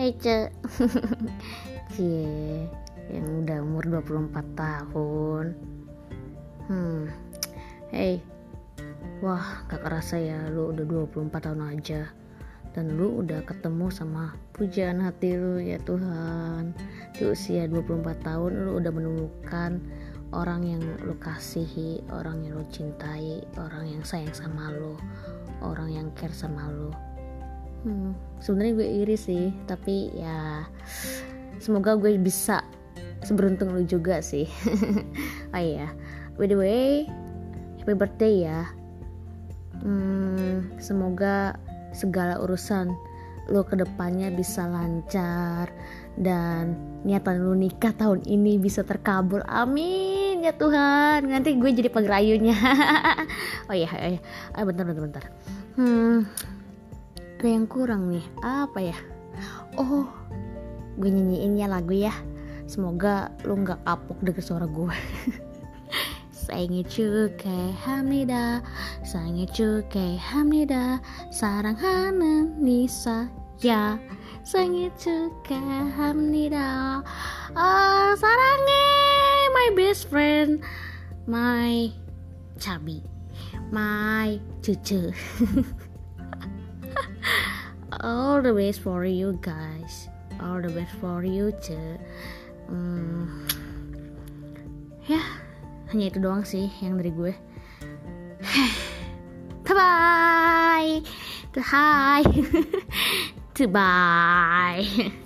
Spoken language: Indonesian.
Hai Ce Cie Yang udah umur 24 tahun. Hmm Hey. Wah gak kerasa ya lu udah 24 tahun aja. Dan lu udah ketemu sama pujaan hati lu ya Tuhan. Di usia 24 tahun lu udah menemukan orang yang lu kasihi, orang yang lu cintai, orang yang sayang sama lu, orang yang care sama lu hmm, sebenarnya gue iri sih tapi ya semoga gue bisa seberuntung lu juga sih. Oh iya. By the way happy birthday ya. Hmm, semoga segala urusan lo ke depannya bisa lancar dan niatan lu nikah tahun ini bisa terkabul. Amin ya Tuhan. Nanti gue jadi pagerayunya oh iya oh iya. Oh, bentar bentar bentar. Hmm ada yang kurang nih? Apa ya? Oh gue nyanyiin ya lagu ya. Semoga lu nggak kapok dengan suara gue Sayangnya cuke hamnida sayangnya cuke hamnida Sarang hanan nisa ya. Sayangnya cuke hamnida uh, oh, Sarange my best friend My chubby, My cucu. all the best for you guys. All the best for you too hmm, ya hanya itu doang sih yang dari gue. Bye bye hi bye